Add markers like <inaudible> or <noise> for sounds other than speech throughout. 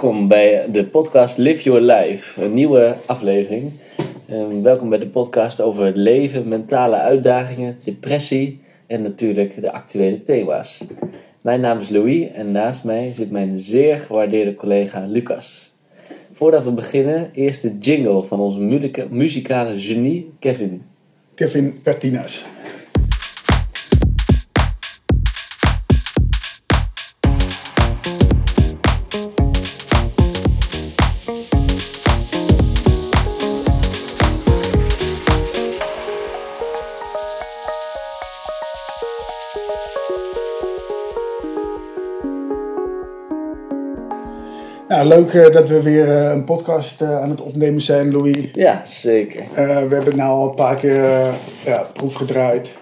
welkom bij de podcast Live Your Life, een nieuwe aflevering. Ehm, welkom bij de podcast over het leven, mentale uitdagingen, depressie en natuurlijk de actuele thema's. Mijn naam is Louis en naast mij zit mijn zeer gewaardeerde collega Lucas. Voordat we beginnen, eerst de jingle van onze muzika- muzikale genie Kevin. Kevin Pertinas. Nou, leuk eh, dat we weer eh, een podcast eh, aan het opnemen zijn, Louis. Ja, zeker. We hebben het nou al een paar keer ja, proef gedraaid. <laughs>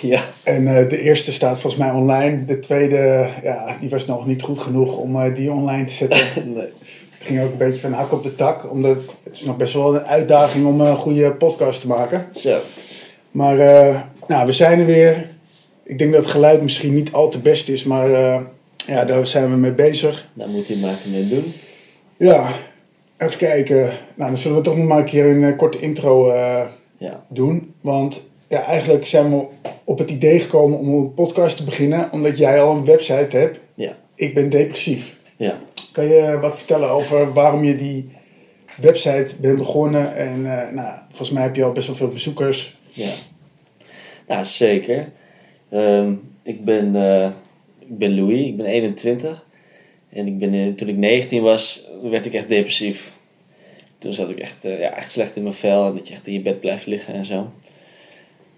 Ja, En de eerste staat volgens mij online. De tweede, ja, die was nog niet goed genoeg om die online te zetten. <laughs> nee. Het ging ook een beetje van hak op de tak. Omdat het is nog best wel een uitdaging om een goede podcast te maken. Zo. Maar nou, we zijn er weer. Ik denk dat het geluid misschien niet al te best is. Maar ja, daar zijn we mee bezig. Daar moet hij maar even mee doen. Ja, even kijken. Nou, dan zullen we toch nog maar een keer een eh, korte intro eh, Ja, doen. Want ja, eigenlijk zijn we op het idee gekomen om een podcast te beginnen. Omdat jij al een website hebt. ja, Ik ben depressief. ja. Kan je wat vertellen over waarom je die website bent begonnen? En eh, nou, volgens mij heb je al best wel veel bezoekers. Ja, nou, zeker. Ehm, ik, ben, ik ben Louis, ik ben 21. En ik ben, in- toen ik 19 was, werd ik echt depressief. Toen zat ik echt, eh, ja, echt slecht in mijn vel en dat je echt in je bed blijft liggen en zo.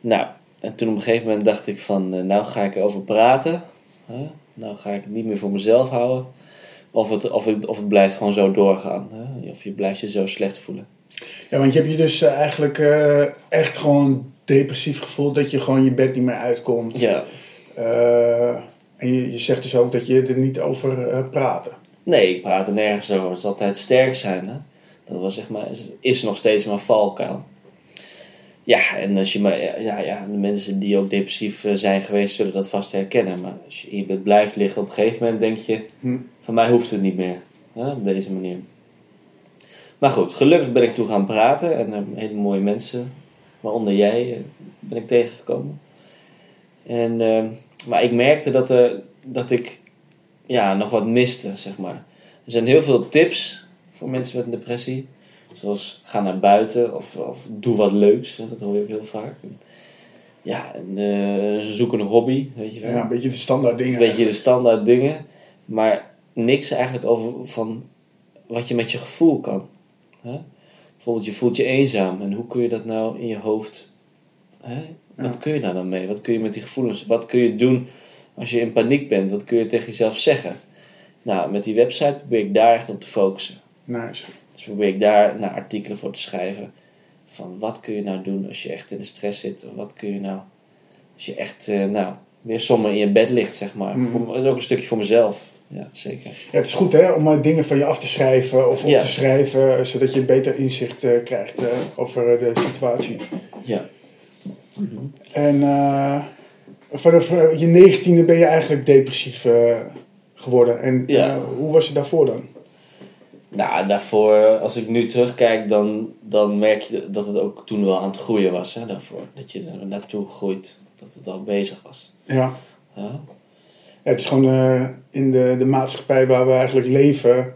Nou, en toen op een gegeven moment dacht ik van, eh, nou ga ik erover praten. Hè? Nou ga ik het niet meer voor mezelf houden. Of het, of, het, of het blijft gewoon zo doorgaan. Hè? Of je blijft je zo slecht voelen. Ja, want je hebt je dus eh, eigenlijk eh, echt gewoon depressief gevoeld. Dat je gewoon je bed niet meer uitkomt. Ja, Eh, en je, je zegt dus ook dat je er niet over eh praten. Nee, ik praat er nergens over. Het is altijd sterk zijn. Hè? Dat was zeg maar, is, is nog steeds mijn valkuil. Ja, en als je maar, ja, ja, de mensen die ook depressief eh, zijn geweest, zullen dat vast herkennen. Maar als je bed blijft liggen, op een gegeven moment denk je: Hm. van mij hoeft het niet meer. Hè? Op deze manier. Maar goed, gelukkig ben ik toe gaan praten en eh, hele mooie mensen, waaronder jij, ben ik tegengekomen. En, maar ik merkte dat, er, dat ik ja, nog wat miste, zeg maar. Er zijn heel veel tips voor mensen met een depressie. Zoals ga naar buiten of, of doe wat leuks. hè, Dat hoor je ook heel vaak. Ja, en eh, zoek een hobby, weet je wel. Ja, een beetje de standaard dingen. Een beetje de standaard dingen. Maar niks eigenlijk over van wat je met je gevoel kan. Hè? Bijvoorbeeld, je voelt je eenzaam. En hoe kun je dat nou in je hoofd... Hè? Wat kun je daar dan mee? Wat kun je met die gevoelens? Wat kun je doen als je in paniek bent? Wat kun je tegen jezelf zeggen? Nou, met die website probeer ik daar echt op te focussen. Nice. Dus probeer ik daar naar artikelen voor te schrijven. Van wat kun je nou doen als je echt in de stress zit? Of wat kun je nou als je echt, eh, nou, weer somber in je bed ligt, zeg maar. Mhm. Voor, dat is ook een stukje voor mezelf. Ja, zeker. Ja, het is goed hè, om eh, dingen van je af te schrijven of op Ja. te schrijven. eh, Zodat je beter inzicht krijgt over de situatie. Ja. En eh, vanaf eh, je negentiende ben je eigenlijk depressief eh, geworden. En Ja. hoe was het daarvoor dan? Nou, daarvoor, als ik nu terugkijk, dan, dan merk je dat het ook toen wel aan het groeien was. Hè, daarvoor. Dat je er naartoe groeit. Dat het al bezig was. Ja. Ja. Ja, het is gewoon in de, de maatschappij waar we eigenlijk leven,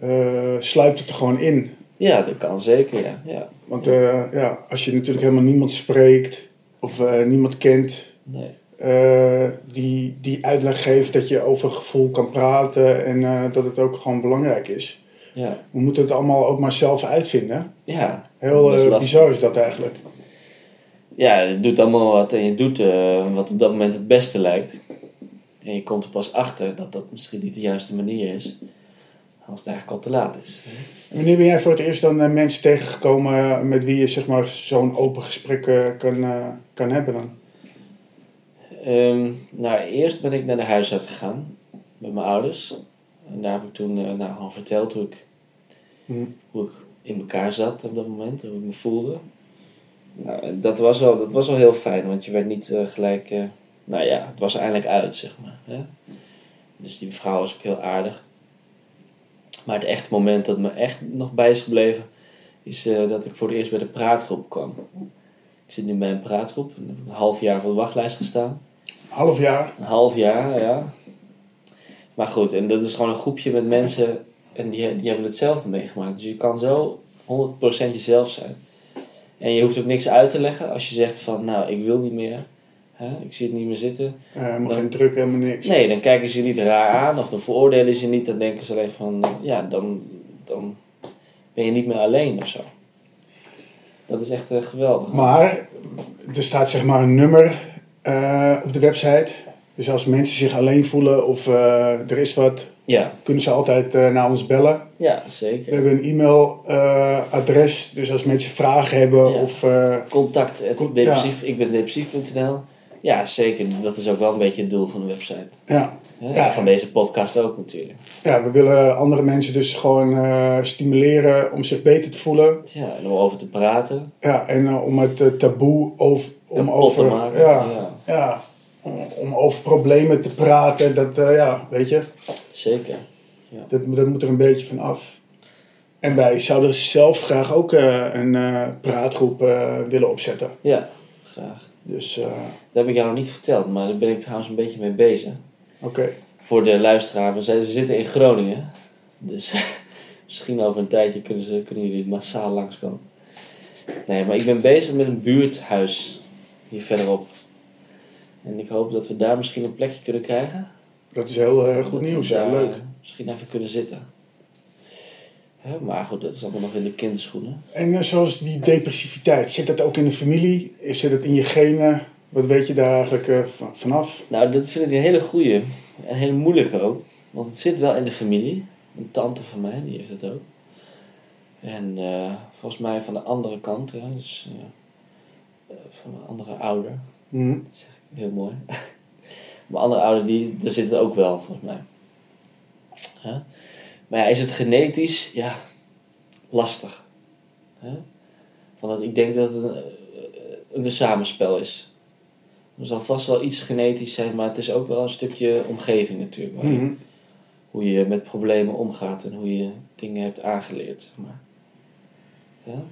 eh, sluipt het er gewoon in. Ja, dat kan zeker, ja. ja. Want eh, ja, als je natuurlijk helemaal niemand spreekt of eh, niemand kent Nee. eh, die, die uitleg geeft dat je over gevoel kan praten en dat het ook gewoon belangrijk is. Ja. We moeten het allemaal ook maar zelf uitvinden. Ja. Heel is bizar is dat eigenlijk. Ja, je doet allemaal wat en je doet wat op dat moment het beste lijkt. En je komt er pas achter dat dat misschien niet de juiste manier is. Als het eigenlijk al te laat is. Wanneer ben jij voor het eerst dan eh, mensen tegengekomen met wie je zeg maar, zo'n open gesprek eh, kan, eh, kan hebben dan? Ehm, nou, eerst ben ik naar de huisarts gegaan met mijn ouders. En daar heb ik toen eh, nou, gewoon verteld hoe ik, Hm. hoe ik in elkaar zat op dat moment, hoe ik me voelde. Nou, dat was wel, dat was wel heel fijn, want je werd niet eh, gelijk. eh, nou ja, het was eindelijk uit, zeg maar. Hè? Dus die vrouw was ook heel aardig. Maar het echte moment dat me echt nog bij is gebleven, is eh, dat ik voor het eerst bij de praatgroep kwam. Ik zit nu bij een praatgroep, een half jaar voor de wachtlijst gestaan. Half jaar. Een half jaar, ja. Maar goed, en dat is gewoon een groepje met mensen en die, die hebben hetzelfde meegemaakt. Dus je kan zo 100% jezelf zijn. En je hoeft ook niks uit te leggen als je zegt van, nou, ik wil niet meer. Hè, ik zie het niet meer zitten. Eh, helemaal Dan- geen druk, helemaal niks. Nee, dan kijken ze je niet raar aan of dan veroordelen ze je niet. Dan denken ze alleen van, eh, ja, dan, dan ben je niet meer alleen of zo. Dat is echt eh, geweldig. Maar er staat zeg maar een nummer eh, op de website. Dus als mensen zich alleen voelen of er is wat, Ja, kunnen ze altijd naar ons bellen. ja We zeker. hebben een e-mailadres, dus als mensen vragen hebben Ja. of... Contact, Con- ik ben depressief.nl. Ja, zeker. Dat is ook wel een beetje het doel van de website. ja? Ja. Van deze podcast ook natuurlijk. ja, we willen andere mensen dus gewoon eh, stimuleren om zich beter te voelen. Ja, en om over te praten. Ja, en eh, om het eh, taboe over, om Kapot over, te maken. Ja, ja, ja, om, om over problemen te praten. Dat, ja, weet je, zeker. dat, dat moet er een beetje van af. En wij zouden zelf graag ook een praatgroep willen opzetten. Ja, graag. Dus, eh, Dat heb ik jou nog niet verteld, maar daar ben ik trouwens een beetje mee bezig. oké. Voor de luisteraar, we, zijn, we zitten in Groningen. Dus <laughs> misschien over een tijdje kunnen, ze, kunnen jullie massaal langskomen. Nee, maar ik ben bezig met een buurthuis hier verderop. En ik hoop dat we daar misschien een plekje kunnen krijgen. Dat is heel eh, goed nieuws. Ja, leuk. Misschien even kunnen zitten. Hè, maar goed, dat is allemaal nog in de kinderschoenen. En eh, zoals die depressiviteit, zit dat ook in de familie? Zit het in je genen? Wat weet je daar eigenlijk eh, van- vanaf? Nou, dat vind ik een hele goeie. En hele moeilijke ook. Want het zit wel in de familie. Een tante van mij, die heeft het ook. En eh, volgens mij van de andere kant, hè, dus van een andere ouder. Mhm. Dat zeg ik heel mooi. <laughs> Mijn andere ouder, die, daar zit het ook wel, volgens mij. Hè? Maar ja, is het genetisch? Ja, lastig. Hè? Van dat, ik denk dat het een, een, een samenspel is. Er zal vast wel iets genetisch zijn, maar het is ook wel een stukje omgeving natuurlijk. Mhm. Hoe je met problemen omgaat en hoe je dingen hebt aangeleerd. Maar. Ja?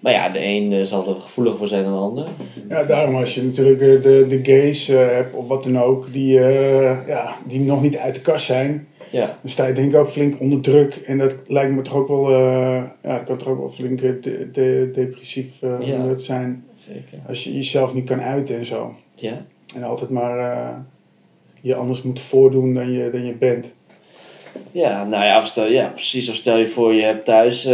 maar ja, de een eh, zal er gevoeliger voor zijn dan de ander. Ja, daarom als je natuurlijk eh, de, de gays eh, hebt of wat dan ook, die, eh, ja, die nog niet uit de kast zijn, Ja, dan sta je denk ik ook flink onder druk. En dat lijkt me toch ook wel, eh, ja, kan toch ook wel flink eh, de, de- depressief Ja. moet zijn. zeker. Als je jezelf niet kan uiten en zo. Ja, En altijd maar je anders moet voordoen dan je, dan je bent. ja nou ja, stel, ja, precies. Of stel je voor, je hebt thuis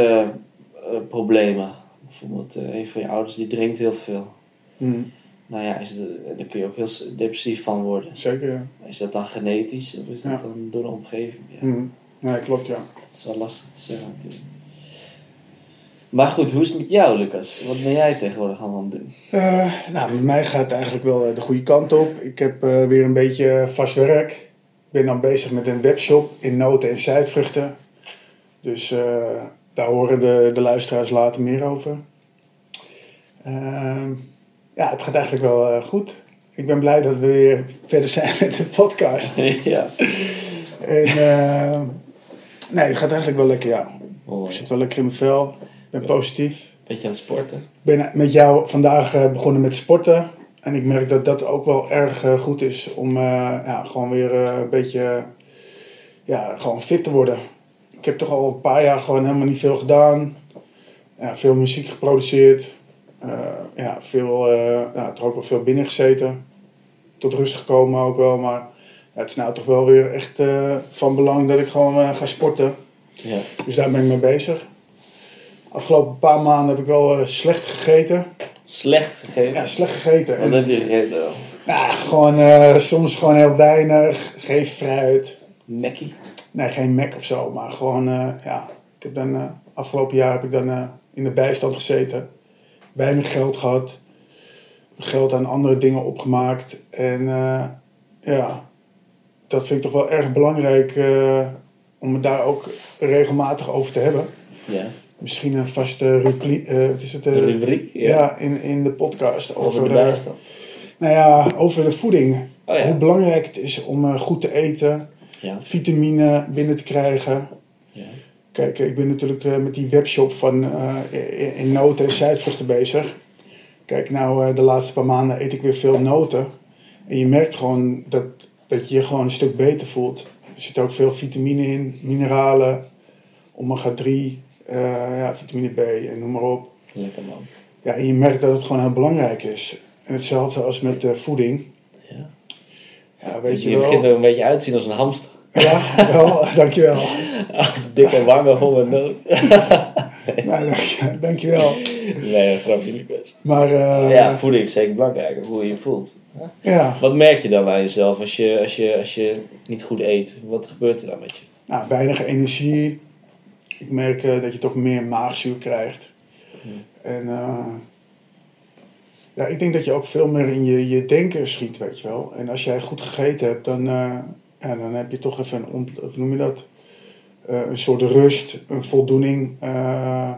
problemen. Bijvoorbeeld een van je ouders die drinkt heel veel. Mhm. Nou ja, is het, daar kun je ook heel depressief van worden. Zeker, ja. Is dat dan genetisch of is dat Ja. dan door de omgeving? Ja, Mhm. Nee, klopt, ja. dat is wel lastig te zeggen natuurlijk. Maar goed, hoe is het met jou, Lucas? Wat ben jij tegenwoordig allemaal aan het doen? Eh, nou, met mij gaat het eigenlijk wel eh, de goede kant op. Ik heb eh, weer een beetje vast werk. Ik ben dan bezig met een webshop in noten en zuidvruchten. Dus daar horen de, de luisteraars later meer over. Ehm, ja, het gaat eigenlijk wel eh, goed. Ik ben blij dat we weer verder zijn <laughs> met de podcast. <laughs> ja. En eh, nee, het gaat eigenlijk wel lekker, ja. Ik zit wel lekker in mijn vel. Ik ben positief. Beetje aan het sporten. Ik ben met jou vandaag eh, begonnen met sporten. En ik merk dat dat ook wel erg goed is om ja, gewoon weer een beetje ja, gewoon fit te worden. Ik heb toch al een paar jaar gewoon helemaal niet veel gedaan. Ja, veel muziek geproduceerd. Eh, ja, veel, eh, ja, toch ook wel veel binnen gezeten. Tot rust gekomen ook wel. Maar ja, het is nou toch wel weer echt eh, van belang dat ik gewoon eh, ga sporten. Ja. Dus daar ben ik mee bezig. Afgelopen paar maanden heb ik wel eh, slecht gegeten. Slecht gegeten. Ja, slecht gegeten. Wat En, heb je gegeten dan? nou, gewoon, eh, soms gewoon heel weinig. Geen fruit. Mackie? Nee, geen Mac of zo. Maar gewoon, eh, ja. Ik heb dan, eh, afgelopen jaar heb ik dan eh, in de bijstand gezeten. Weinig geld gehad. Geld aan andere dingen opgemaakt. En eh, ja, dat vind ik toch wel erg belangrijk eh, om het daar ook regelmatig over te hebben. Ja. Misschien een vaste rubriek, eh, wat is het? rubriek? ja, in, in de podcast Over over, de bijstand. nou ja, over de voeding. Oh ja. Hoe belangrijk het is om goed te eten, Ja. vitamine binnen te krijgen. Kijk, ik ben natuurlijk eh, met die webshop van eh, in, noten en zuidvruchten bezig. Kijk, nou, eh, de laatste paar maanden eet ik weer veel noten. En je merkt gewoon dat, dat je je gewoon een stuk beter voelt. Er zit ook veel vitamine in, mineralen, omega 3, eh, ja, vitamine B en noem maar op. Lekker man. Ja, en je merkt dat het gewoon heel belangrijk is. En hetzelfde als met eh, voeding. Ja. Ja, weet je je, wel. begint er een beetje uit te zien als een hamster. Ja, wel, <laughs> dankjewel. <laughs> Dikke wangen vol met. <laughs> Nou, dank, dankjewel. nee, grapje Lucas. Maar eh, ja, voeding is zeker belangrijk, hoe je je voelt. ja, Wat merk je dan bij jezelf als je, als je, als je niet goed eet? Wat gebeurt er dan met je? nou, weinig energie. Ik merk eh, dat je toch meer maagzuur krijgt. En eh, ja, ik denk dat je ook veel meer in je, je denken schiet, weet je wel. En als jij goed gegeten hebt, dan, ja, dan heb je toch even een, ont, of noem je dat? Eh, een soort rust, een voldoening, eh,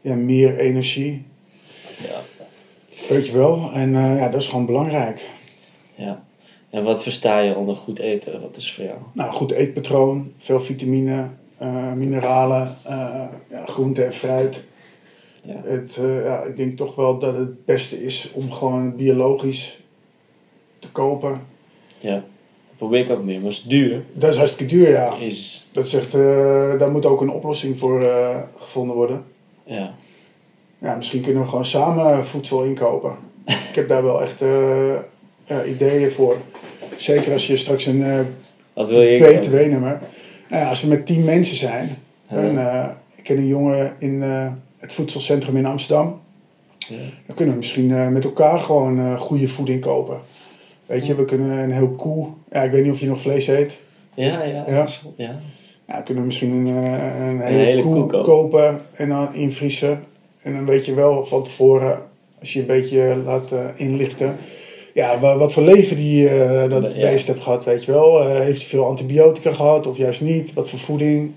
ja, meer energie, Ja. weet je wel. En eh, ja, dat is gewoon belangrijk. ja. En wat versta je onder goed eten? Wat is voor jou? Nou, goed eetpatroon, veel vitamine, mineralen, ja, groente en fruit. Ja. Het, ja, ik denk toch wel dat het beste is om gewoon biologisch te kopen. Ja. Dat probeer ik ook meer, maar het is duur. Dat is hartstikke duur, ja. Is, Dat zegt, eh, daar moet ook een oplossing voor eh, gevonden worden. ja. Ja, misschien kunnen we gewoon samen voedsel inkopen. <laughs> ik heb daar wel echt eh, ideeën voor. Zeker als je straks een? BTW-nummer. Nou ja, als we met tien mensen zijn. Ja. En, ik ken een jongen in het voedselcentrum in Amsterdam. Ja. Dan kunnen we misschien met elkaar gewoon goede voeding kopen. Weet je, we kunnen een heel koe. Ja, ik weet niet of je nog vlees eet. Ja, ja. Ja. ja. Ja, dan kunnen we misschien een, eh, een hele, hele koe, koe kopen. kopen en dan invriezen. En dan weet je wel van tevoren, als je een beetje laat eh, inlichten. Ja, wa- wat voor leven die eh, dat Ja. beest hebt gehad, weet je wel. Heeft hij veel antibiotica gehad of juist niet? Wat voor voeding?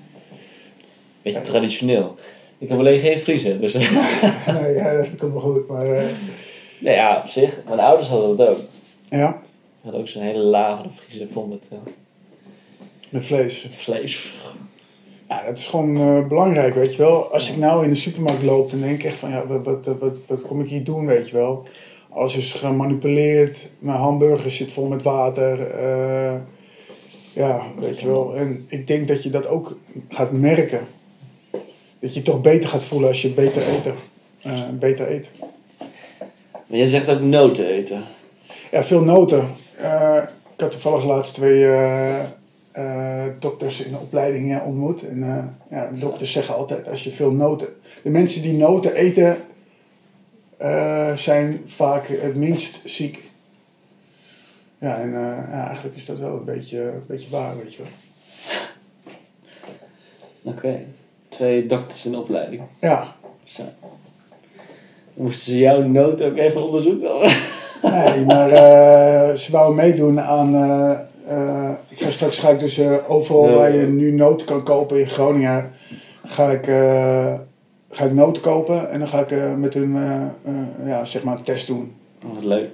Beetje traditioneel. Ik heb alleen geen vriezer. Dus <laughs> nee, ja, dat komt wel goed. Maar nee, ja, op zich. Mijn ouders hadden dat ook. Ja, hadden ook zo'n hele lage vriezer vol met, eh, met vlees. met vlees. Ja, dat is gewoon eh, belangrijk, weet je wel. Als ik nou in de supermarkt loop, dan denk ik echt van, ja, wat, wat, wat, wat kom ik hier doen, weet je wel. Alles is gemanipuleerd, mijn hamburger zit vol met water. eh, ja, weet je wel. En ik denk dat je dat ook gaat merken. Dat je toch beter gaat voelen als je beter, eten, eh, beter eet. Maar jij zegt ook noten eten. Ja, veel noten. Eh, ik had toevallig laatst twee eh, eh, dokters in de opleiding ontmoet. En ja, dokters zeggen altijd, als je veel noten... De mensen die noten eten, zijn vaak het minst ziek. Ja, en ja, eigenlijk is dat wel een beetje, een beetje waar, weet je wel. Oké. Twee dokters in opleiding. Ja, Zo. Moesten ze jouw noten ook even onderzoeken? Nee, maar eh, ze wouden meedoen aan... eh, eh, ik ga straks ga ik dus overal Ja. waar je nu noten kan kopen in Groningen... ga ik, ga ik noten kopen en dan ga ik met hun ja, zeg maar een test doen. Oh, wat leuk.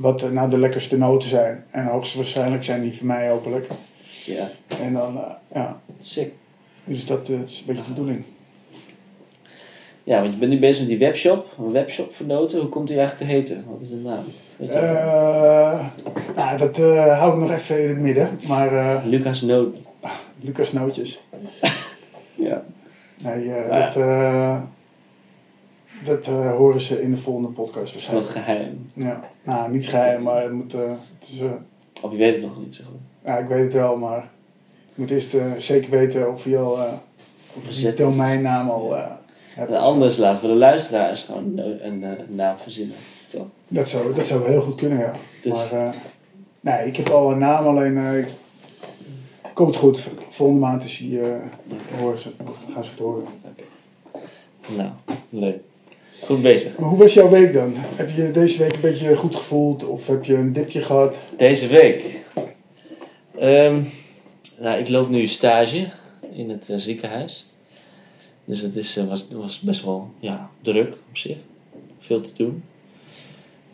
Wat nou de lekkerste noten zijn. En hoogstwaarschijnlijk zijn die voor mij hopelijk. Ja, En dan, ja, sick. dus dat is een beetje de bedoeling. Ja, want je bent nu bezig met die webshop. Een webshop voor noten. Hoe komt die eigenlijk te heten? Wat is de naam? Weet je dat? Eh, nou, dat eh, hou ik nog even in het midden. Maar eh, Lucas Noten. Lucas Nootjes. <laughs> Ja. Nee, Nou ja. dat, dat horen ze in de volgende podcast Dat is geheim. Ja. Nou, niet geheim, maar het moet, het is, Of je weet het nog niet, zeg maar. ja, ik weet het wel, maar ik moet eerst zeker weten of je al of je die domeinnaam al. En anders laten we de luisteraars gewoon een, no- een, eh, naam verzinnen. Toch? Dat zou, dat zou heel goed kunnen, ja. Dus- Maar eh, nee, ik heb al een naam, alleen eh, ik- komt goed. Volgende maand is die, eh, horen ze, gaan ze het horen. Nou, leuk. Goed bezig. Maar hoe was jouw week dan? Heb je deze week een beetje goed gevoeld of heb je een dipje gehad? Deze week. Ehm, nou, ik loop nu stage in het eh, ziekenhuis. Dus het is, eh, was, was best wel ja, druk op zich. Veel te doen.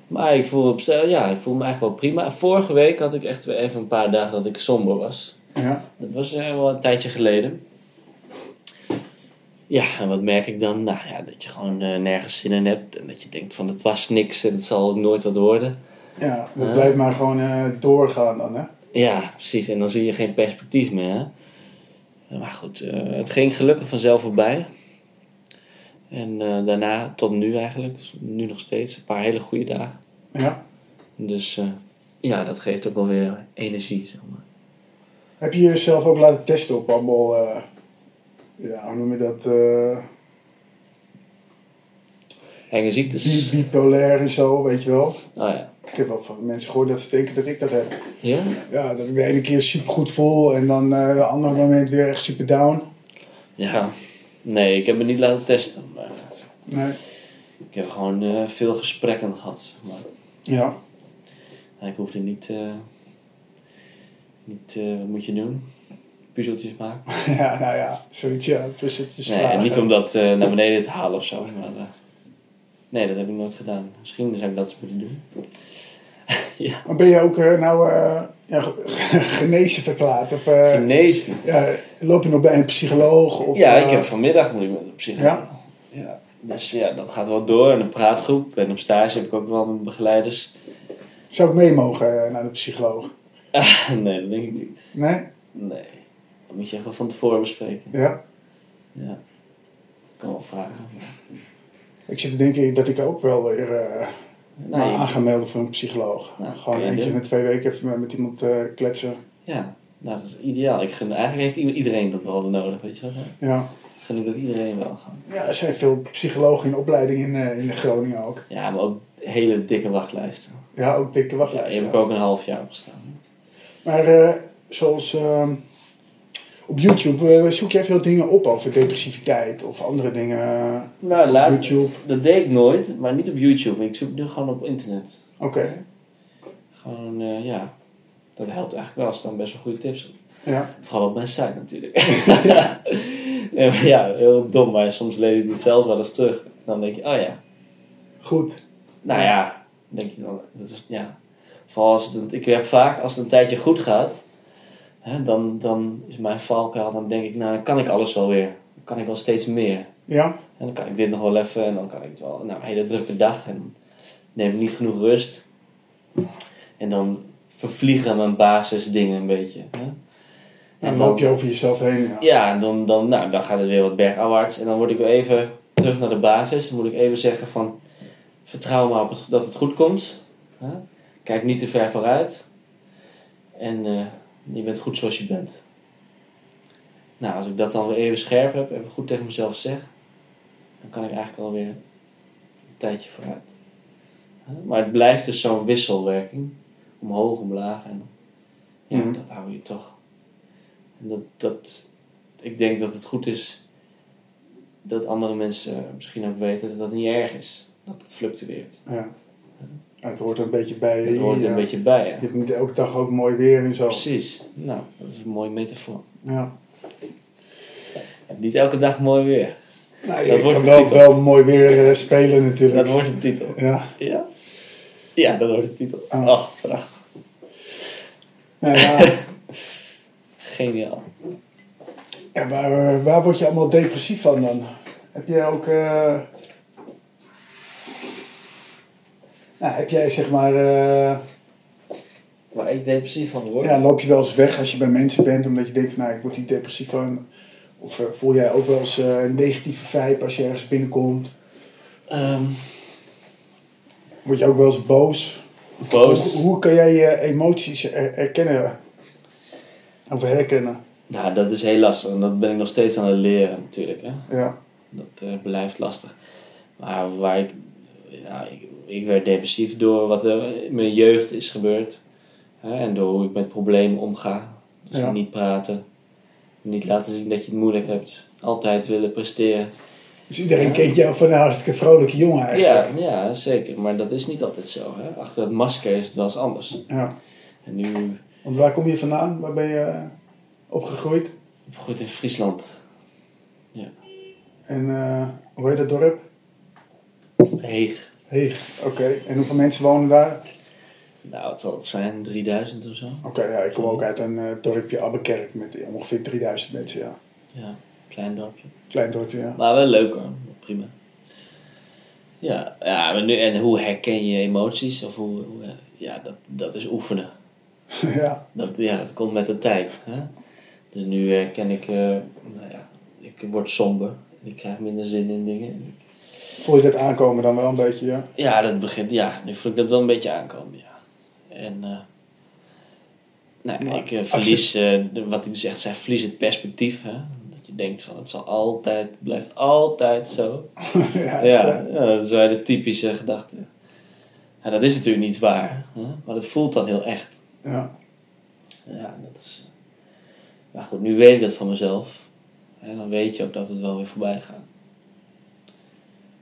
Maar ik voel, op, ja, ik voel me eigenlijk wel prima. Vorige week had ik echt weer even een paar dagen dat ik somber was. Ja, Dat was eh, wel een tijdje geleden. Ja, en wat merk ik dan? Nou ja, dat je gewoon eh, nergens zin in hebt. En dat je denkt van het was niks en het zal ook nooit wat worden. Ja, dat blijft maar gewoon doorgaan dan, hè? Ja, precies. En dan zie je geen perspectief meer. Hè? Maar goed, eh, het ging gelukkig vanzelf voorbij. En eh, daarna, tot nu eigenlijk, dus nu nog steeds, een paar hele goede dagen. Ja. Dus eh, ja, dat geeft ook wel weer energie, zeg maar. Heb je jezelf ook laten testen op allemaal, ja, hoe noem je dat, Enge ziektes. bi- bipolair en zo, weet je wel? Oh ja. Ik heb wel van mensen gehoord dat ze denken dat ik dat heb. Ja? Ja, dat ik de ene keer super goed voel en dan eh de andere moment weer echt super down. Ja. Nee, ik heb me niet laten testen. Maar Nee. ik heb gewoon eh, veel gesprekken gehad. Maar Ja. ik hoefde niet... eh, niet eh, wat moet je doen? Puzzeltjes maken. <laughs> ja, nou ja, zoiets ja. Is Nee, vragen. niet om dat eh, naar beneden te halen of zo. Maar, eh, nee, dat heb ik nooit gedaan. Misschien zou ik dat eens moeten doen. <laughs> ja. Maar ben je ook eh, nou eh, ja, ge- <laughs> genezen verklaard? Of eh, Genezen. ja, loop je nog bij een psycholoog? Of, Ja, ik heb vanmiddag moet ik met een psycholoog. Ja. Dus ja, dat gaat wel door. En een praatgroep. En op stage heb ik ook wel mijn begeleiders. Zou ik mee mogen naar de psycholoog? <laughs> Nee, dat denk ik niet. Nee? Nee. Dat moet je echt wel van tevoren bespreken. Ja. Ja. Ik kan wel vragen. maar- Ik zit te denken dat ik ook wel weer aan ga melden voor een psycholoog. Nou, Gewoon eentje doen. in twee weken even met- iemand eh, kletsen. Ja, nou, dat is ideaal. Ik gun, eigenlijk heeft iedereen dat wel nodig, weet je dat? Ja. Ik gun ik dat iedereen wel ja, er zijn veel psychologen in opleiding in, eh, in Groningen ook. Ja, maar ook hele dikke wachtlijsten. Ja, ook dikke Ja, wachtlijsten. hier heb ik ook een half jaar op gestaan. Maar zoals ehm, op YouTube eh, zoek jij veel dingen op over depressiviteit of andere dingen Nou, laat, YouTube. dat deed ik nooit, maar niet op YouTube. Ik zoek nu gewoon op internet. Oké, Gewoon, eh, ja, dat helpt eigenlijk wel. Er staan best wel goede tips ja. Vooral op mijn site natuurlijk. <laughs> ja, maar ja, heel dom, maar soms lees ik het zelf wel eens terug. Dan denk je, oh ja, Goed. Nou ja, denk je dan, dat is, ja. Vooral als het, ik heb vaak, als het een tijdje goed gaat, hè, dan, dan is mijn valkuil, dan denk ik, nou, dan kan ik alles wel weer. Dan kan ik wel steeds meer. Ja? En dan kan ik dit nog wel even, en dan kan ik het wel, nou, een hele drukke dag, en dan neem ik niet genoeg rust. En dan vervliegen mijn basisdingen een beetje. Hè. Dan En loop je over jezelf heen. Ja. ja, en dan, dan, nou, dan gaat het weer wat bergafwaarts. En dan word ik weer even terug naar de basis. Dan moet ik even zeggen van... Vertrouw maar op het, dat het goed komt. Hè? Kijk niet te ver vooruit. En eh, je bent goed zoals je bent. Nou, als ik dat dan weer even scherp heb, even goed tegen mezelf zeg... Dan kan ik eigenlijk alweer een tijdje vooruit. Maar het blijft dus zo'n wisselwerking. Omhoog, omlaag. En ja, Mhm. dat hou je toch. En dat, dat, ik denk dat het goed is dat andere mensen misschien ook weten dat dat niet erg is. Dat het fluctueert. Ja. Het hoort er een beetje bij. Het hoort er ja. een beetje bij. Je Ja. hebt niet elke dag ook mooi weer en zo. Precies. Nou, dat is een mooie metafoor. Ja. Niet elke dag mooi weer. Nou, Dat je wordt kan wel, wel mooi weer eh, spelen natuurlijk. Dat wordt de titel. Ja. Ja? Ja, dat wordt de titel. Ah. Oh, prachtig. Nou ja, <laughs> Geniaal. ja, waar, eh, waar word je allemaal depressief van dan? Heb jij ook... eh, nou, heb jij zeg maar... eh, Waar ik depressief van word? ja, loop je wel eens weg als je bij mensen bent omdat je denkt van... Nou, ik word hier depressief van. Of eh, voel jij ook wel eens eh, een negatieve vibe als je ergens binnenkomt? Ehm, Word je ook wel eens boos? boos. Hoe, hoe kan jij je emoties er- herkennen? Of herkennen? Nou, dat is heel lastig. En dat ben ik nog steeds aan het leren natuurlijk. Hè? Ja. Dat blijft lastig. Maar waar ik, ja, ik, ik werd depressief door wat er in mijn jeugd is gebeurd. Hè, en door hoe ik met problemen omga. Dus Ja. niet praten. Niet laten zien dat je het moeilijk hebt. Altijd willen presteren. Dus iedereen Ja. kent jou van een hartstikke vrolijke jongen Ja, eigenlijk. ja, zeker. Maar dat is niet altijd zo. Hè? Achter het masker is het wel eens anders. Ja. En nu Want waar kom je vandaan? Waar ben je eh, opgegroeid? opgegroeid in Friesland. En eh, hoe heet dat dorp? Heeg. Heeg. Oké. En hoeveel mensen wonen daar? Nou, wat zal het zijn? 3000 of zo? Oké, ja, ik kom ook uit een eh, dorpje Abbekerk met ongeveer 3000 mensen, ja. Ja. Klein dorpje. Klein dorpje, ja. Maar wel leuk hoor, prima. Ja, ja maar nu, en hoe herken je emoties? Of hoe, hoe, ja, dat, dat is oefenen. <laughs> ja. Dat, ja, dat komt met de tijd. Hè? Dus nu herken ik, eh, nou ja, ik word somber. Ik krijg minder zin in dingen. Voel je dat aankomen dan wel een beetje, ja? Ja, dat begint, ja, nu voel ik dat wel een beetje aankomen, ja. En, eh nou, Maar ik eh, verlies, eh, wat ik dus echt zei, verlies het perspectief. Hè? Dat je denkt van, het zal altijd, het blijft altijd zo. <laughs> ja, Ja, ja, dat is wel de typische gedachte. Ja, dat is natuurlijk niet waar, hè? maar het voelt dan heel echt. ja. Ja, dat is... Maar goed, nu weet ik dat van mezelf. En dan weet je ook dat het wel weer voorbij gaat.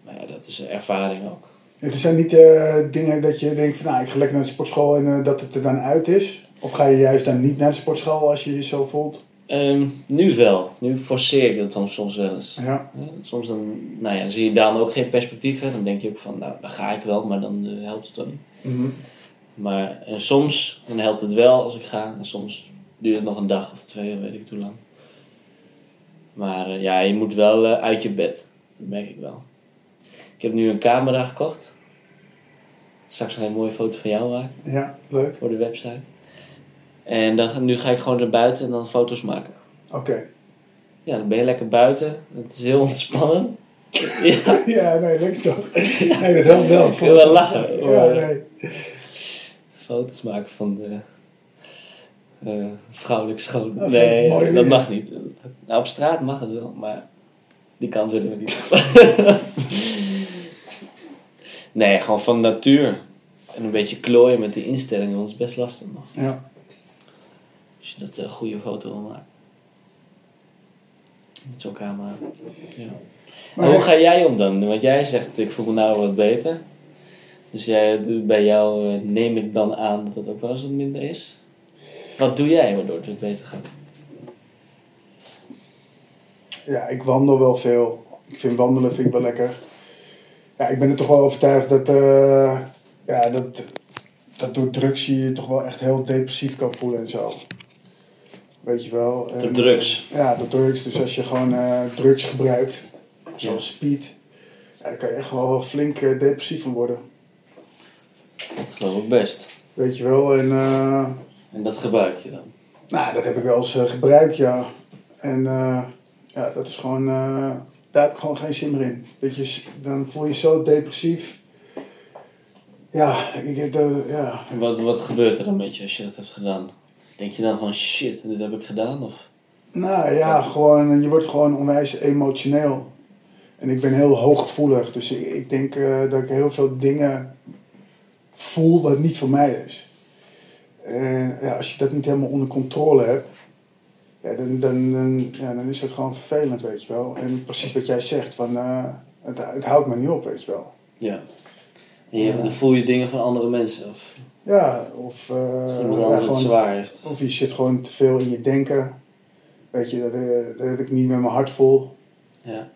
Maar ja, dat is een ervaring ook. Het zijn niet eh, dingen dat je denkt van, nou, ik ga lekker naar de sportschool en eh, dat het er dan uit is. Of ga je juist dan niet naar de sportschool als je je zo voelt? Ehm, nu wel. Nu forceer ik dat dan soms wel eens. Ja, Soms dan, nou ja, dan zie je dan ook geen perspectief. Hè? Dan denk je ook van, nou, dan ga ik wel, maar dan eh, helpt het dan niet. Mhm. Maar en soms dan helpt het wel als ik ga. En soms duurt het nog een dag of twee, weet ik hoe lang. Maar ja, je moet wel uit je bed. Dat merk ik wel. Ik heb nu een camera gekocht. Straks ga ik een mooie foto van jou maken ja leuk. voor de website. En dan, nu ga ik gewoon naar buiten en dan foto's maken. Oké. Ja, dan ben je lekker buiten. Het is heel ontspannend. <laughs> ja, Ja, nee, leuk toch? Nee, dat helpt wel. <laughs> Ik wil wel lachen, Ja, maar- nee. foto's maken van de eh vrouwelijk schoon. Dat nee, mooi dat mag niet. Nou, op straat mag het wel, maar die kans willen we niet. <laughs> nee, gewoon van natuur. En een beetje klooien met de instellingen, want het is best lastig nog. Ja. Als je dat een goede foto wil maken. Met zo'n camera. Ja. Maar hoe ga jij om dan? Want jij zegt, ik voel me nou wat beter. Dus jij, bij jou eh, neem ik dan aan dat het ook wel eens wat minder is. Wat doe jij waardoor het beter gaat? Ja, ik wandel wel veel. Ik vind wandelen vind ik wel lekker. Ja, ik ben er toch wel overtuigd dat, eh, ja, dat, dat door drugs je je toch wel echt heel depressief kan voelen en zo. Weet je wel. De En, drugs. Ja, de drugs. Dus als je gewoon eh, drugs gebruikt, zoals speed, ja, dan kan je echt wel flink eh, depressief van worden. Dat geloof ik best. Weet je wel. En En dat gebruik je dan. nou, dat heb ik wel eens gebruikt, ja. En ja, dat is gewoon, daar heb ik gewoon geen zin meer in. Dat je, dan voel je je zo depressief. Ja, ik, dat, ja. Wat, wat gebeurt er dan met je als je dat hebt gedaan? Denk je dan van shit, dit heb ik gedaan? Of? Nou ja, gewoon, je wordt gewoon onwijs emotioneel. En ik ben heel hooggevoelig, dus ik, ik denk eh, dat ik heel veel dingen voel wat niet voor mij is. En ja, als je dat niet helemaal onder controle hebt, ja, dan, dan, dan, ja, dan is het gewoon vervelend, weet je wel. En precies wat jij zegt, van, eh, het, het houdt me niet op, weet je wel. Ja. En je, dan voel je dingen van andere mensen? Of Ja, of, eh, als iemand het zwaar heeft? of je zit gewoon te veel in je denken. Weet je, dat, eh, dat ik niet met mijn hart voel. Ja.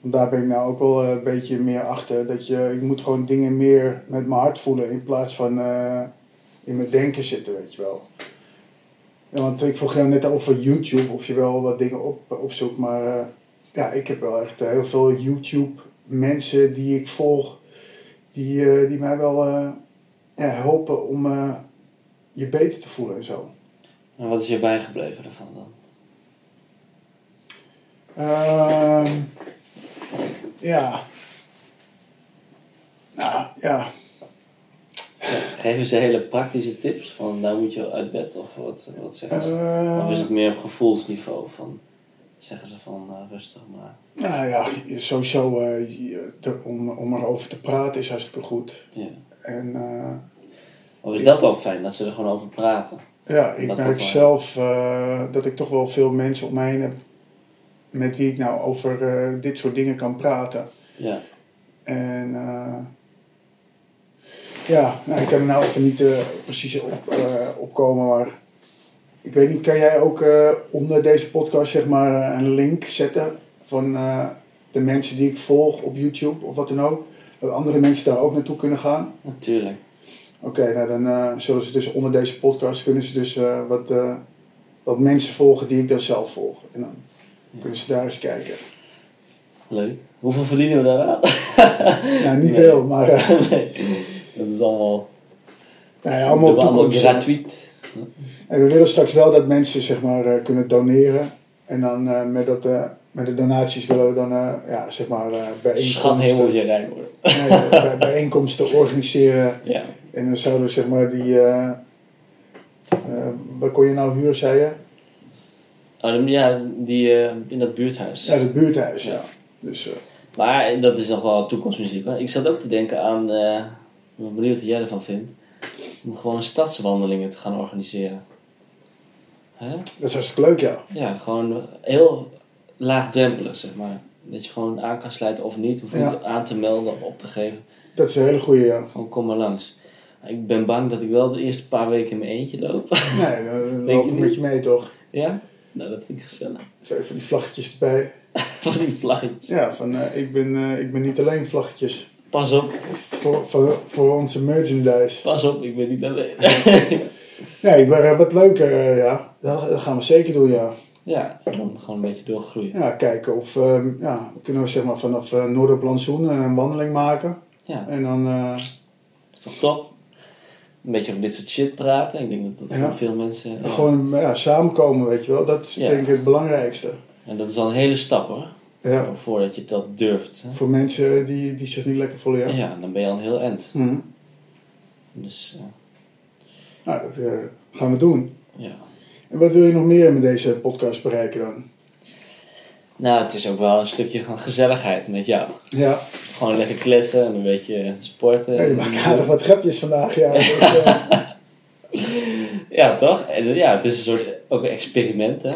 Want daar ben ik nou ook wel een beetje meer achter. Dat je, ik moet gewoon dingen meer met mijn hart voelen in plaats van in mijn denken zitten, weet je wel. Ja, want ik vroeg jou net over YouTube, of je wel wat dingen op, opzoekt. Maar eh, ja, ik heb wel echt eh, heel veel YouTube mensen die ik volg. Die, eh, die mij wel ja, helpen om je beter te voelen en zo. En wat is je bijgebleven daarvan dan? Ehm, ja. Nou, ja. <laughs> Geef eens hele praktische tips van nou moet je uit bed of wat, wat zeggen ze? Of is het meer op gevoelsniveau van zeggen ze van eh, rustig maar. Nou ja, sowieso eh, te- om, om erover te praten is hartstikke goed. Ja. En eh, Of is dat al fijn dat ze er gewoon over praten? ja, ik Dat merk dat zelf eh, dat ik toch wel veel mensen om me heen heb met wie ik nou over eh, dit soort dingen kan praten. Ja. En eh, ja, nou, ik kan er nou even niet eh, precies op, eh, opkomen, maar ik weet niet, kan jij ook eh, onder deze podcast zeg maar een link zetten van de mensen die ik volg op YouTube of wat dan ook? Dat andere mensen daar ook naartoe kunnen gaan? Natuurlijk. Oké, nou dan zullen ze dus onder deze podcast kunnen ze dus wat, wat mensen volgen die ik dan zelf volg. En dan Kunnen ze daar eens kijken. Leuk. Hoeveel verdienen we daaraan? Nou, niet Nee. veel, maar <laughs> nee. Dat is allemaal, nou ja, allemaal we allemaal toekomst. gratuit. En we willen straks wel dat mensen zeg maar, eh, kunnen doneren. En dan eh, met, dat, eh, met de donaties willen we dan ja, zeg maar, bijeenkomsten, je rijk worden. nee, bij- bijeenkomsten organiseren. Ja. En dan zouden we zeg maar die. wat kon je nou huren, zei je? Oh, ja, die in dat buurthuis. Ja, het buurthuis, ja. Ja. Dus Maar dat is nog wel toekomstmuziek hoor. Ik zat ook te denken aan, ik ben benieuwd wat jij ervan vindt, om gewoon stadswandelingen te gaan organiseren. Hè? dat is hartstikke leuk, ja. Ja, gewoon heel laagdrempelig zeg maar. Dat je gewoon aan kan sluiten of niet, hoef Ja. niet aan te melden of op te geven. Dat is een hele goede, ja. Gewoon kom maar langs. Ik ben bang dat ik wel de eerste paar weken in mijn eentje loop. Nee, dan <laughs> loop ik met je mee, toch? ja? Nou, dat vind ik gezellig. <laughs> Van die vlaggetjes erbij. Van die vlaggetjes. Ja, van eh, ik, ben, eh, ik ben niet alleen vlaggetjes. Pas op, Voor, voor, voor onze merchandise. pas op, ik ben niet alleen. Nee, maar eh, wat leuker, eh, ja. Dat, gaan we zeker doen, ja. ja, en dan gewoon een beetje doorgroeien. Ja, kijken of ehm, ja, kunnen we zeg maar vanaf uh, Noorderplantsoen een wandeling maken. Ja, En dan, is toch top? Een beetje over dit soort shit praten. Ik denk dat dat Ja. voor veel mensen... ja. gewoon ja, samenkomen, weet je wel. Dat is Ja. denk ik het belangrijkste. En dat is al een hele stap hoor. Ja. Voor- Voordat je dat durft. Hè? Voor mensen die, die zich niet lekker voelen, ja. Ja. dan ben je al een heel eind. Mhm. Dus eh, Nou, dat eh, gaan we doen. ja. En wat wil je nog meer met deze podcast bereiken dan? Nou, het is ook wel een stukje van gezelligheid met jou. Ja, Gewoon lekker kletsen en een beetje sporten. ja je maakt aardig wat grapjes vandaag, ja. <laughs> Dus, eh, Ja, toch? En, eh, ja, het is een soort ook een experiment, hè?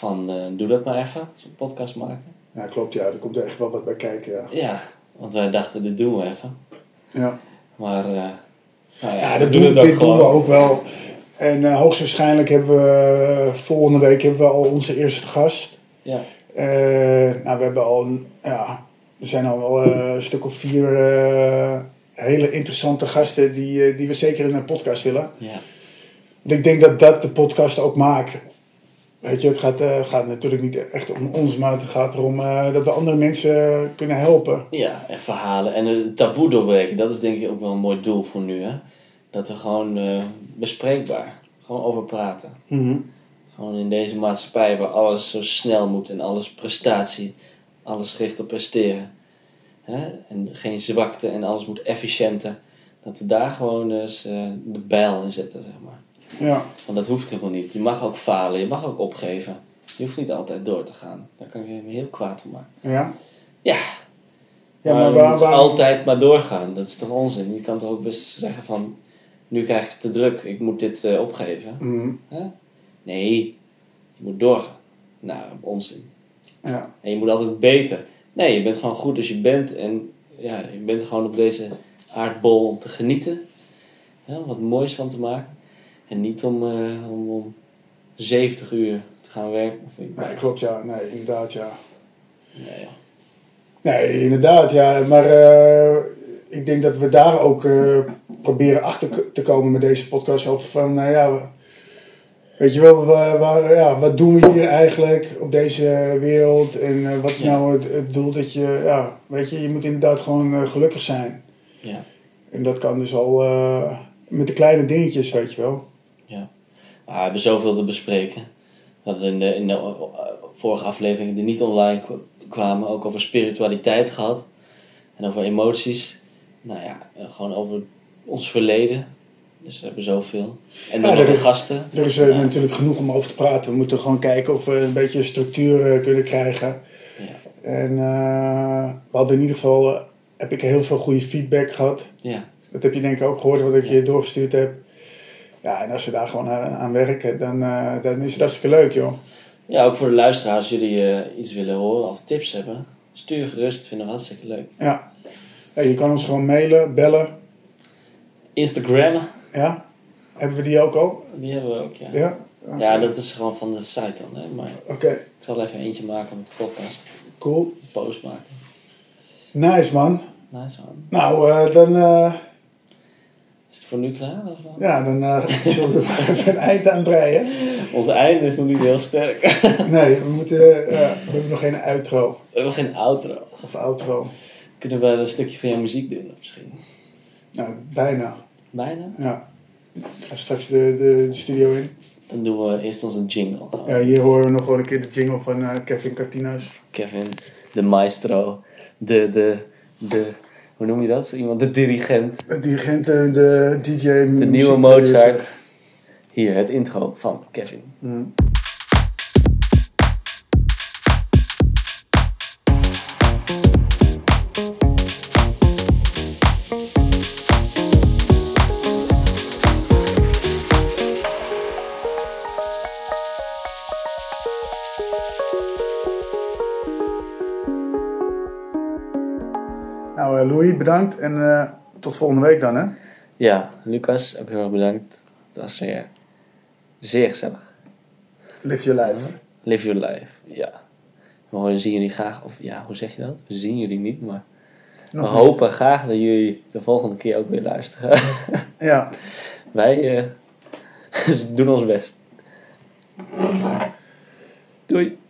Van, eh, doe dat maar even, zo'n podcast maken. ja, klopt, ja. Er komt er echt wel wat bij kijken, ja. Ja, want wij dachten, dit doen we even. Ja, Maar, eh nou ja, ja dat doen, dit doen we ook wel. En eh, hoogstwaarschijnlijk hebben we volgende week hebben we al onze eerste gast. Ja, nou, we hebben al, een- ja, er zijn al wel een stuk of vier hele interessante gasten die, die we zeker in een podcast willen. ja, Ik denk dat dat de podcast ook maakt. Weet je, het gaat, eh, gaat natuurlijk niet echt om ons, maar het gaat erom eh, dat we andere mensen kunnen helpen. ja, en verhalen. En het taboe doorbreken, dat is denk ik ook wel een mooi doel voor nu, hè? Dat we gewoon eh, bespreekbaar, gewoon over praten. Gewoon in deze maatschappij waar alles zo snel moet en alles prestatie, alles gericht op presteren. Hè? En geen zwakte en alles moet efficiënter. Dat we daar gewoon eens de bijl in zetten, zeg maar. Ja, Want dat hoeft helemaal niet. Je mag ook falen, je mag ook opgeven. Je hoeft niet altijd door te gaan. Daar kan je me heel kwaad van maken. ja. Ja, Ja, maar, maar je waar, altijd maar doorgaan. Dat is toch onzin? Je kan toch ook best zeggen van... Nu krijg ik het te druk, ik moet dit eh, opgeven. Mhm? Nee, je moet doorgaan. Nou, onzin. ja. En je moet altijd beter. Nee, je bent gewoon goed als je bent. En ja, je bent gewoon op deze aardbol om te genieten. Hè, om wat moois van te maken. En niet om, eh, om, om 70 uur te gaan werken. Of, ik- Nee, klopt, ja. Nee, inderdaad, ja. nee, ja. Nee, inderdaad, ja. Maar eh, ik denk dat we daar ook eh, proberen achter te komen met deze podcast. Over van, nou ja, we- weet je wel, wa- ja, wat doen we hier eigenlijk op deze wereld? En wat is Ja. nou het, het doel dat je, ja, weet je, je moet inderdaad gewoon gelukkig zijn. Ja. En dat kan dus al met de kleine dingetjes, weet je wel. Maar we hebben zoveel te bespreken. We hadden in de, in de eh, vorige afleveringen die niet online kwamen ook over spiritualiteit gehad. En over emoties. Nou ja, eh, gewoon over ons verleden. Dus we hebben zoveel. En dan Ja, de gasten. Er is eh, Ja. natuurlijk genoeg om over te praten. We moeten gewoon kijken of we een beetje structuur kunnen krijgen. Ja. En we hadden in ieder geval, heb ik heel veel goede feedback gehad. Ja. Dat heb je denk ik ook gehoord wat ik je doorgestuurd heb. Ja, en als we daar gewoon aan, aan werken, dan, eh, dan is het hartstikke leuk, joh. ja, ook voor de luisteraars, als jullie eh, iets willen horen of tips hebben. Stuur gerust, dat vinden we hartstikke leuk. Ja. Ja, je kan ons gewoon mailen, bellen. Instagram, Ja. Hebben we die ook al? die hebben we ook, ja. Ja. Ja, dat is gewoon van de site dan, hè. Maar Oké, ik zal even eentje maken met de podcast. cool. Een post maken. Nice, man. Nice man. Nou, eh, dan... eh, Is het voor nu klaar? Of? Ja, dan eh, <laughs> zullen we maar even een eind aan breien. Onze einde is nog niet heel sterk. <laughs> Nee, we, moeten, eh, we hebben nog geen outro. We hebben geen outro. Of outro. Kunnen we een stukje van jouw muziek doen misschien? Nou, bijna. Bijna? Ja. Ik ga straks de, de, de studio in. Dan doen we eerst onze jingle. Ja, hier horen we nog wel een keer de jingle van eh, Kevin Cartina's. Kevin, de maestro, de, de, de, hoe noem je dat? Zo iemand, de dirigent, De dirigent en de DJ. de nieuwe. Mozart. Hier, het intro van Kevin. Mm. Bedankt en eh, tot volgende week dan, hè? Ja, Lucas, ook heel erg bedankt. Dat was weer zeer gezellig. Live your life. Live your life, ja. We zien jullie graag, of ja, hoe zeg je dat? We zien jullie niet, maar Nog we niet. hopen graag dat jullie de volgende keer ook weer luisteren. <laughs> Ja. Wij eh, <laughs> doen ons best. Doei.